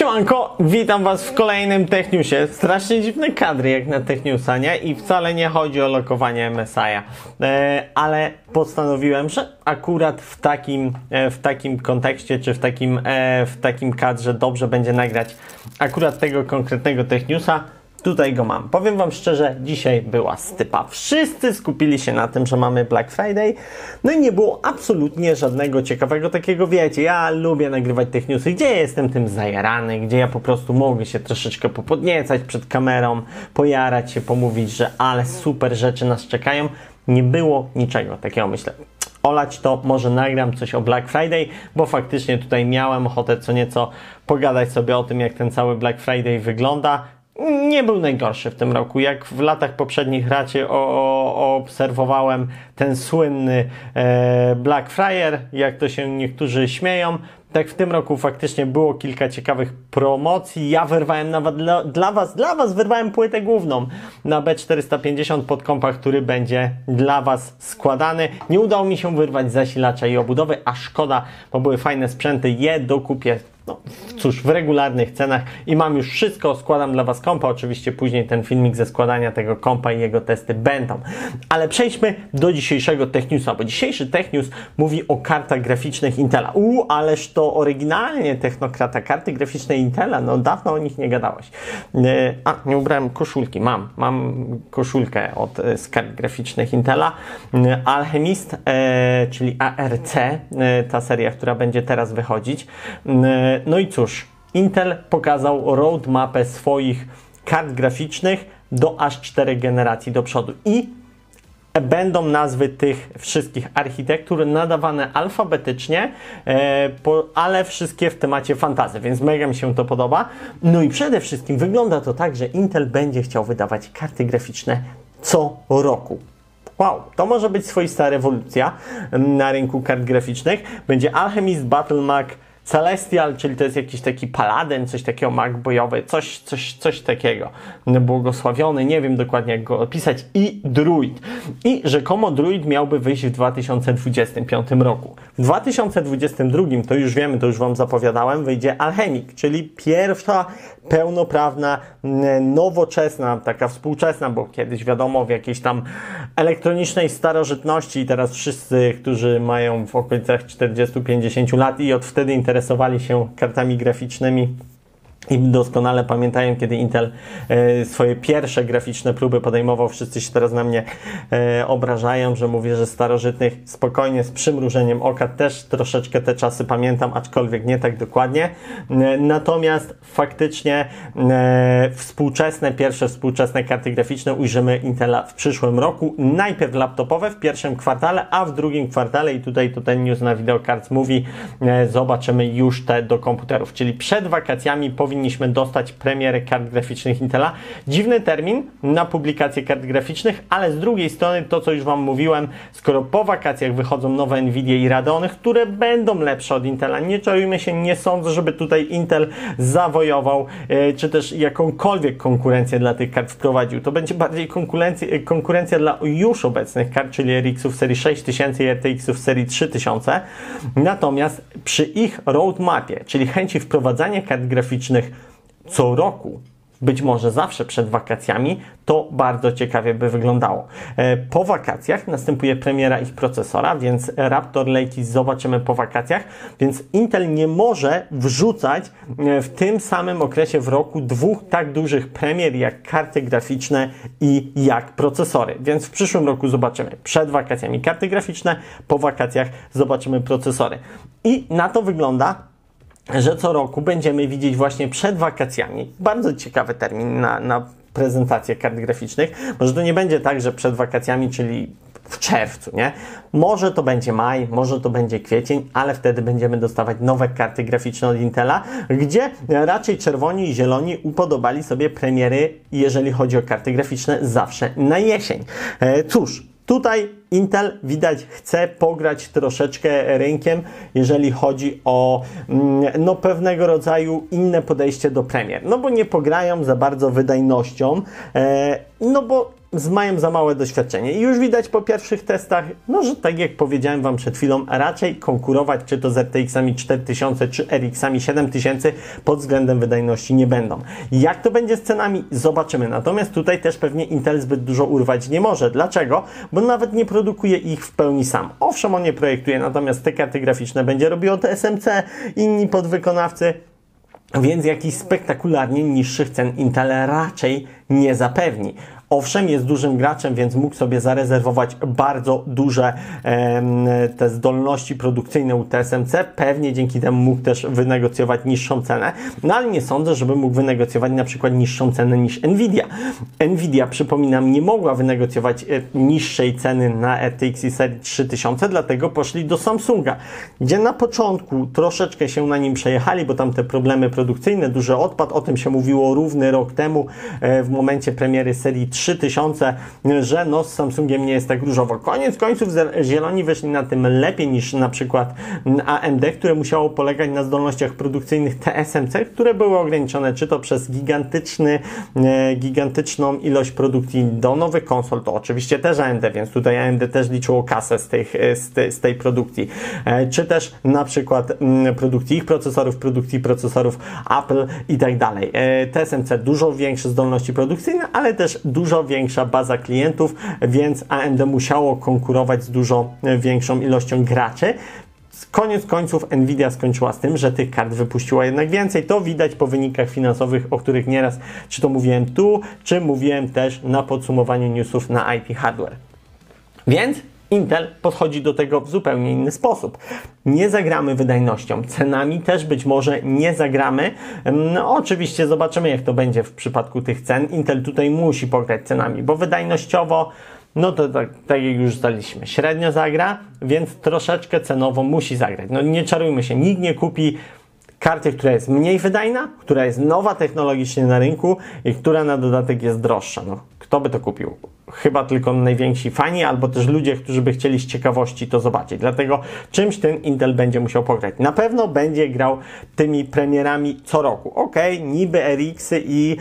Siemanko, witam Was w kolejnym Techniusie. Strasznie dziwne kadry jak na Techniusa, nie? I wcale nie chodzi o lokowanie MSI, e, ale postanowiłem, że akurat w takim, e, w takim kontekście, czy w takim, e, w takim kadrze dobrze będzie nagrać akurat tego konkretnego Techniusa. Tutaj go mam. Powiem Wam szczerze, dzisiaj była stypa. Wszyscy skupili się na tym, że mamy Black Friday. No i nie było absolutnie żadnego ciekawego takiego, wiecie, ja lubię nagrywać tych newsy, gdzie jestem tym zajarany, gdzie ja po prostu mogę się troszeczkę popodniecać przed kamerą, pojarać się, pomówić, że ale super rzeczy nas czekają. Nie było niczego takiego, myślę olać to, może nagram coś o Black Friday, bo faktycznie tutaj miałem ochotę co nieco pogadać sobie o tym, jak ten cały Black Friday wygląda nie był najgorszy w tym roku. Jak w latach poprzednich raczej o, o, obserwowałem ten słynny e, Black Friday, jak to się niektórzy śmieją, tak w tym roku faktycznie było kilka ciekawych promocji. Ja wyrwałem nawet dla, dla Was, dla Was wyrwałem płytę główną na B450 pod kompa, który będzie dla Was składany. Nie udało mi się wyrwać zasilacza i obudowy, a szkoda, bo były fajne sprzęty. Je dokupię no, cóż, w regularnych cenach i mam już wszystko, składam dla Was kompa, oczywiście później ten filmik ze składania tego kompa i jego testy będą. Ale przejdźmy do dzisiejszego Techniusa, bo dzisiejszy Technius mówi o kartach graficznych Intela. U, ależ to oryginalnie technokrata, karty graficzne Intela, no dawno o nich nie gadałeś. E, a, nie ubrałem koszulki, mam, mam koszulkę od e, z kart graficznych Intela. E, Alchemist, czyli ARC, ta seria, która będzie teraz wychodzić. No i cóż, Intel pokazał roadmapę swoich kart graficznych do aż 4 generacji do przodu i będą nazwy tych wszystkich architektur nadawane alfabetycznie, e, ale wszystkie w temacie fantazy, więc mega mi się to podoba. No i przede wszystkim wygląda to tak, że Intel będzie chciał wydawać karty graficzne co roku. Wow, to może być swoista rewolucja na rynku kart graficznych. Będzie Alchemist Battle Mac Celestial, czyli to jest jakiś taki paladyn, coś takiego mag bojowy, coś, coś, coś takiego. Błogosławiony, nie wiem dokładnie jak go opisać. I druid. I rzekomo druid miałby wyjść w 2025 roku. W 2022, to już wiemy, to już Wam zapowiadałem, wyjdzie Alchemik, czyli pierwsza pełnoprawna, nowoczesna, taka współczesna, bo kiedyś wiadomo w jakiejś tam elektronicznej starożytności i teraz wszyscy, którzy mają w okolicach 40-50 lat i od wtedy interesowali się kartami graficznymi, i doskonale pamiętają, kiedy Intel e, swoje pierwsze graficzne próby podejmował. Wszyscy się teraz na mnie e, obrażają, że mówię, że starożytnych spokojnie, z przymrużeniem oka też troszeczkę te czasy pamiętam, aczkolwiek nie tak dokładnie. E, natomiast faktycznie współczesne, pierwsze współczesne karty graficzne ujrzymy Intela w przyszłym roku. Najpierw laptopowe w pierwszym kwartale, a w drugim kwartale, i tutaj to ten news na Videocards mówi, zobaczymy już te do komputerów. Czyli przed wakacjami powinien powinniśmy dostać premierę kart graficznych Intela. Dziwny termin na publikację kart graficznych, ale z drugiej strony to, co już Wam mówiłem, skoro po wakacjach wychodzą nowe Nvidia i Radeony, które będą lepsze od Intela, nie czarujmy się, nie sądzę, żeby tutaj Intel zawojował, e, czy też jakąkolwiek konkurencję dla tych kart wprowadził. To będzie bardziej konkurencja, e, konkurencja dla już obecnych kart, czyli RX-ów serii 6000 i RTX-ów serii 3000. Natomiast przy ich roadmapie, czyli chęci wprowadzania kart graficznych co roku, być może zawsze przed wakacjami, to bardzo ciekawie by wyglądało. E, po wakacjach następuje premiera ich procesora, więc Raptor Lake zobaczymy po wakacjach, więc Intel nie może wrzucać e, w tym samym okresie w roku dwóch tak dużych premier jak karty graficzne i jak procesory. Więc w przyszłym roku zobaczymy przed wakacjami karty graficzne, po wakacjach zobaczymy procesory. I na to wygląda że co roku będziemy widzieć właśnie przed wakacjami. Bardzo ciekawy termin na, na prezentację kart graficznych. Może to nie będzie tak, że przed wakacjami, czyli w czerwcu, nie? Może to będzie maj, może to będzie kwiecień, ale wtedy będziemy dostawać nowe karty graficzne od Intela, gdzie raczej czerwoni i zieloni upodobali sobie premiery, jeżeli chodzi o karty graficzne, zawsze na jesień. E, cóż, Tutaj Intel widać chce pograć troszeczkę rynkiem, jeżeli chodzi o mm, no, pewnego rodzaju inne podejście do premier. No bo nie pograją za bardzo wydajnością, e, no bo mają za małe doświadczenie. I już widać po pierwszych testach, no, że tak jak powiedziałem Wam przed chwilą, raczej konkurować czy to z RTX-ami 4000 czy RX-ami 7000 pod względem wydajności nie będą. Jak to będzie z cenami? Zobaczymy. Natomiast tutaj też pewnie Intel zbyt dużo urwać nie może. Dlaczego? Bo nawet nie produkuje ich w pełni sam. Owszem, on nie projektuje, natomiast te karty graficzne będzie robiło TSMC, inni podwykonawcy, więc jakichś spektakularnie niższych cen Intel raczej nie zapewni. Owszem, jest dużym graczem, więc mógł sobie zarezerwować bardzo duże e, te zdolności produkcyjne u TSMC. Pewnie dzięki temu mógł też wynegocjować niższą cenę, no ale nie sądzę, żeby mógł wynegocjować na przykład niższą cenę niż Nvidia. Nvidia, przypominam, nie mogła wynegocjować e, niższej ceny na RTX serii 3000, dlatego poszli do Samsunga, gdzie na początku troszeczkę się na nim przejechali, bo tam te problemy produkcyjne, duży odpad, o tym się mówiło równy rok temu e, w momencie premiery serii 3000 3000, że no z Samsungiem nie jest tak różowo. Koniec końców zieloni wyszli na tym lepiej niż na przykład AMD, które musiało polegać na zdolnościach produkcyjnych TSMC, które były ograniczone czy to przez gigantyczny, e, gigantyczną ilość produkcji do nowych konsol, to oczywiście też AMD, więc tutaj AMD też liczyło kasę z, tych, e, z, z tej produkcji, e, czy też na przykład produkcji ich procesorów, produkcji procesorów Apple i tak dalej. TSMC dużo większe zdolności produkcyjne, ale też dużo dużo większa baza klientów, więc AMD musiało konkurować z dużo większą ilością graczy. Koniec końców Nvidia skończyła z tym, że tych kart wypuściła jednak więcej. To widać po wynikach finansowych, o których nieraz czy to mówiłem tu, czy mówiłem też na podsumowaniu newsów na IP Hardware. Więc Intel podchodzi do tego w zupełnie inny sposób. Nie zagramy wydajnością, cenami też być może nie zagramy. No, oczywiście zobaczymy, jak to będzie w przypadku tych cen. Intel tutaj musi pograć cenami, bo wydajnościowo no to tak, tak jak już zdaliśmy, średnio zagra, więc troszeczkę cenowo musi zagrać. No nie czarujmy się, nikt nie kupi karty, która jest mniej wydajna, która jest nowa technologicznie na rynku i która na dodatek jest droższa. No, kto by to kupił? Chyba tylko najwięksi fani, albo też ludzie, którzy by chcieli z ciekawości to zobaczyć. Dlatego czymś ten Intel będzie musiał pograć. Na pewno będzie grał tymi premierami co roku. Ok, niby RX-y i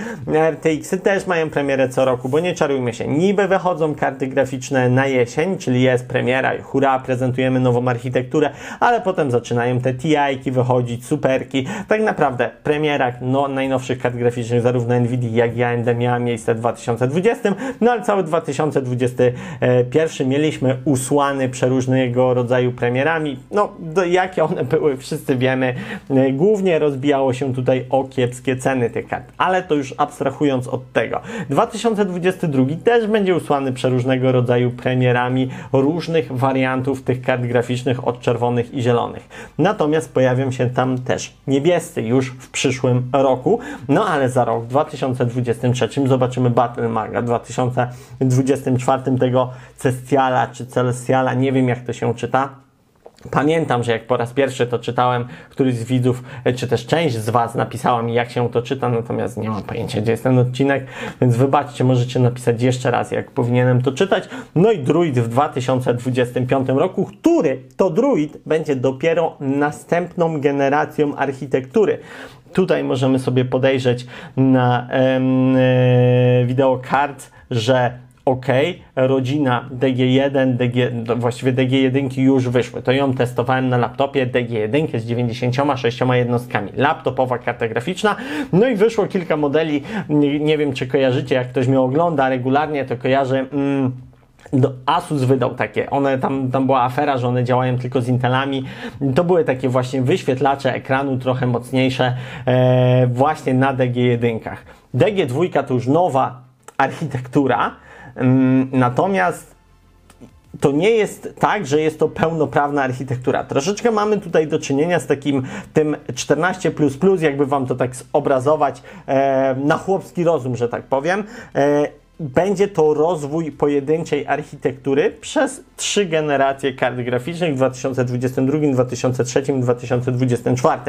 RTX-y też mają premierę co roku, bo nie czarujmy się. Niby wychodzą karty graficzne na jesień, czyli jest premiera, hura, prezentujemy nową architekturę, ale potem zaczynają te TI-ki wychodzić, superki. Tak naprawdę premiera no, najnowszych kart graficznych zarówno Nvidia jak i AMD miała miejsce w 2020, no ale cały 2021 mieliśmy usłany przeróżnego rodzaju premierami. No, jakie one były, wszyscy wiemy. Głównie rozbijało się tutaj o kiepskie ceny tych kart, ale to już abstrahując od tego. 2022 też będzie usłany przeróżnego rodzaju premierami różnych wariantów tych kart graficznych od czerwonych i zielonych. Natomiast pojawią się tam też niebiescy już w przyszłym roku. No ale za rok 2023 zobaczymy Battle Maga 2023 24 tego Cestiala czy Celestiala, nie wiem jak to się czyta. Pamiętam, że jak po raz pierwszy to czytałem, któryś z widzów, e, czy też część z Was napisała mi, jak się to czyta, natomiast nie mam pojęcia, gdzie jest ten odcinek, więc wybaczcie, możecie napisać jeszcze raz, jak powinienem to czytać. No i Druid w 2025 roku, który to Druid będzie dopiero następną generacją architektury. Tutaj możemy sobie podejrzeć na em, e, wideo-kart, że ok, rodzina DG1, DG, właściwie DG1 już wyszły. To ją testowałem na laptopie DG1 z 96 jednostkami. Laptopowa karta graficzna. No i wyszło kilka modeli. Nie, nie wiem, czy kojarzycie, jak ktoś mnie ogląda regularnie, to kojarzy. Mm, Asus wydał takie, one tam, tam była afera, że one działają tylko z Intelami. To były takie właśnie wyświetlacze ekranu trochę mocniejsze e, właśnie na DG1. DG2 to już nowa architektura, natomiast to nie jest tak, że jest to pełnoprawna architektura. Troszeczkę mamy tutaj do czynienia z takim tym 14, jakby wam to tak zobrazować e, na chłopski rozum, że tak powiem. E, będzie to rozwój pojedynczej architektury przez trzy generacje kart graficznych w 2022, 2023 i 2024.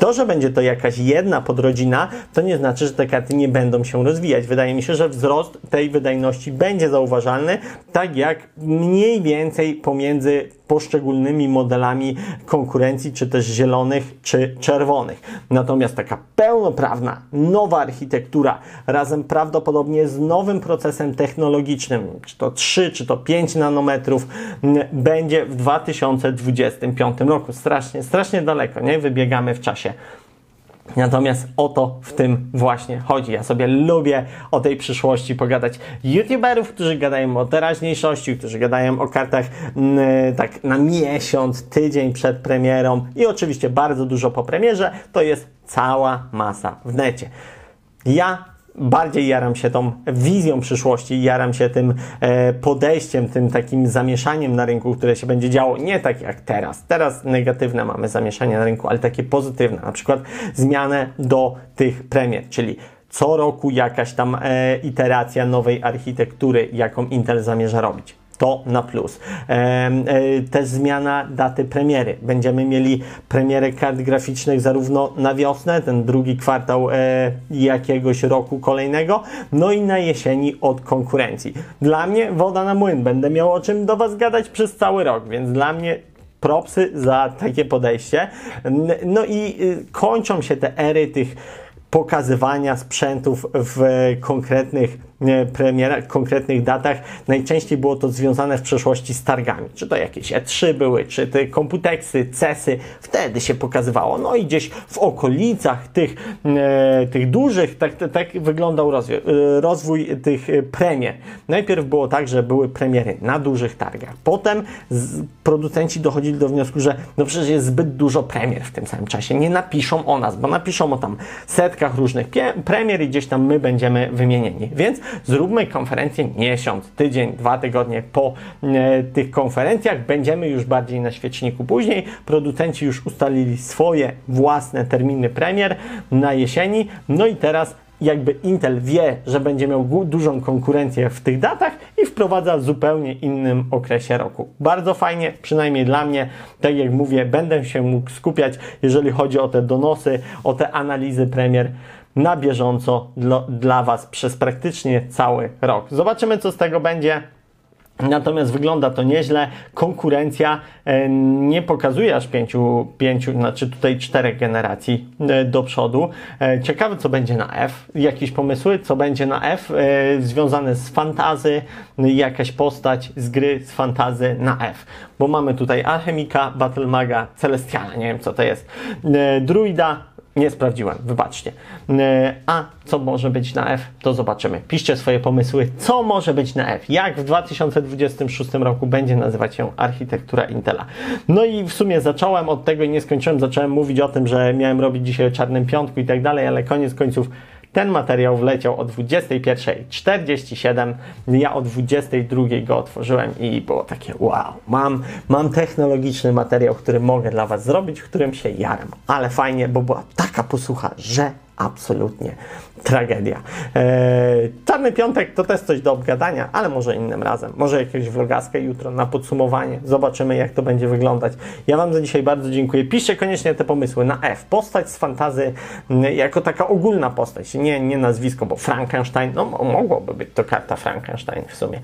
To, że będzie to jakaś jedna podrodzina, to nie znaczy, że te karty nie będą się rozwijać. Wydaje mi się, że wzrost tej wydajności będzie zauważalny, tak jak mniej więcej pomiędzy poszczególnymi modelami konkurencji, czy też zielonych, czy czerwonych. Natomiast taka pełnoprawna, nowa architektura, razem prawdopodobnie z nowym procesem technologicznym, czy to 3, czy to 5 nanometrów, będzie w 2025 roku. Strasznie, strasznie daleko, nie? Wybiegamy w czasie. Natomiast o to w tym właśnie chodzi. Ja sobie lubię o tej przyszłości pogadać. YouTuberów, którzy gadają o teraźniejszości, którzy gadają o kartach mm, tak na miesiąc, tydzień przed premierą i oczywiście bardzo dużo po premierze, to jest cała masa w necie. Ja bardziej jaram się tą wizją przyszłości, jaram się tym e, podejściem, tym takim zamieszaniem na rynku, które się będzie działo nie tak jak teraz. Teraz negatywne mamy zamieszanie na rynku, ale takie pozytywne, na przykład zmianę do tych premier, czyli co roku jakaś tam e, iteracja nowej architektury, jaką Intel zamierza robić to na plus. E, e, też zmiana daty premiery. Będziemy mieli premierę kart graficznych zarówno na wiosnę, ten drugi kwartał e, jakiegoś roku kolejnego, no i na jesieni od konkurencji. Dla mnie woda na młyn. Będę miał o czym do Was gadać przez cały rok, więc dla mnie propsy za takie podejście. No i y, kończą się te ery tych pokazywania sprzętów w konkretnych premierach, konkretnych datach. Najczęściej było to związane w przeszłości z targami. Czy to jakieś E3 były, czy te komputeksy, CESy. Wtedy się pokazywało. No i gdzieś w okolicach tych, e, tych dużych, tak, tak wyglądał rozwój, e, rozwój tych premier. Najpierw było tak, że były premiery na dużych targach. Potem producenci dochodzili do wniosku, że no przecież jest zbyt dużo premier w tym samym czasie. Nie napiszą o nas, bo napiszą o tam setkach różnych premier i gdzieś tam my będziemy wymienieni. Więc zróbmy konferencję miesiąc, tydzień, dwa tygodnie po e, tych konferencjach. Będziemy już bardziej na świeczniku później. Producenci już ustalili swoje własne terminy premier na jesieni. No i teraz jakby Intel wie, że będzie miał dużą konkurencję w tych datach i wprowadza w zupełnie innym okresie roku. Bardzo fajnie, przynajmniej dla mnie. Tak jak mówię, będę się mógł skupiać, jeżeli chodzi o te donosy, o te analizy premier na bieżąco dla, dla Was przez praktycznie cały rok. Zobaczymy, co z tego będzie. Natomiast wygląda to nieźle. Konkurencja e, nie pokazuje aż pięciu, pięciu, znaczy tutaj czterech generacji e, do przodu. E, ciekawe, co będzie na F. Jakieś pomysły, co będzie na F związane z fantazy, jakaś postać z gry z fantazy na F. Bo mamy tutaj Alchemika, Battle Maga, Celestiala, nie wiem co to jest, Druida, nie sprawdziłem, wybaczcie. E, a co może być na F, to zobaczymy. Piszcie swoje pomysły, co może być na F. Jak w 2026 roku będzie nazywać się architektura Intela. No i w sumie zacząłem od tego i nie skończyłem. Zacząłem mówić o tym, że miałem robić dzisiaj o Czarnym Piątku i tak dalej, ale koniec końców ten materiał wleciał o 21.47. Ja o 22.00 go otworzyłem i było takie wow, mam, mam technologiczny materiał, który mogę dla Was zrobić, którym się jaram. Ale fajnie, bo była taka posłucha, że absolutnie tragedia. Eee, Czarny Piątek to też coś do obgadania, ale może innym razem. Może jakiegoś vlogaskę jutro na podsumowanie. Zobaczymy, jak to będzie wyglądać. Ja Wam za dzisiaj bardzo dziękuję. Piszcie koniecznie te pomysły na F. Postać z fantazy jako taka ogólna postać, nie, nie nazwisko, bo Frankenstein, no mogłoby być to karta Frankenstein w sumie.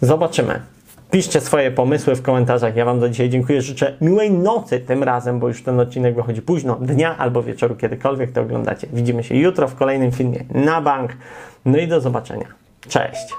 Zobaczymy. Piszcie swoje pomysły w komentarzach. Ja Wam za dzisiaj dziękuję. Życzę miłej nocy tym razem, bo już ten odcinek wychodzi późno, dnia albo wieczoru, kiedykolwiek to oglądacie. Widzimy się jutro w kolejnym filmie na bank. No i do zobaczenia. Cześć!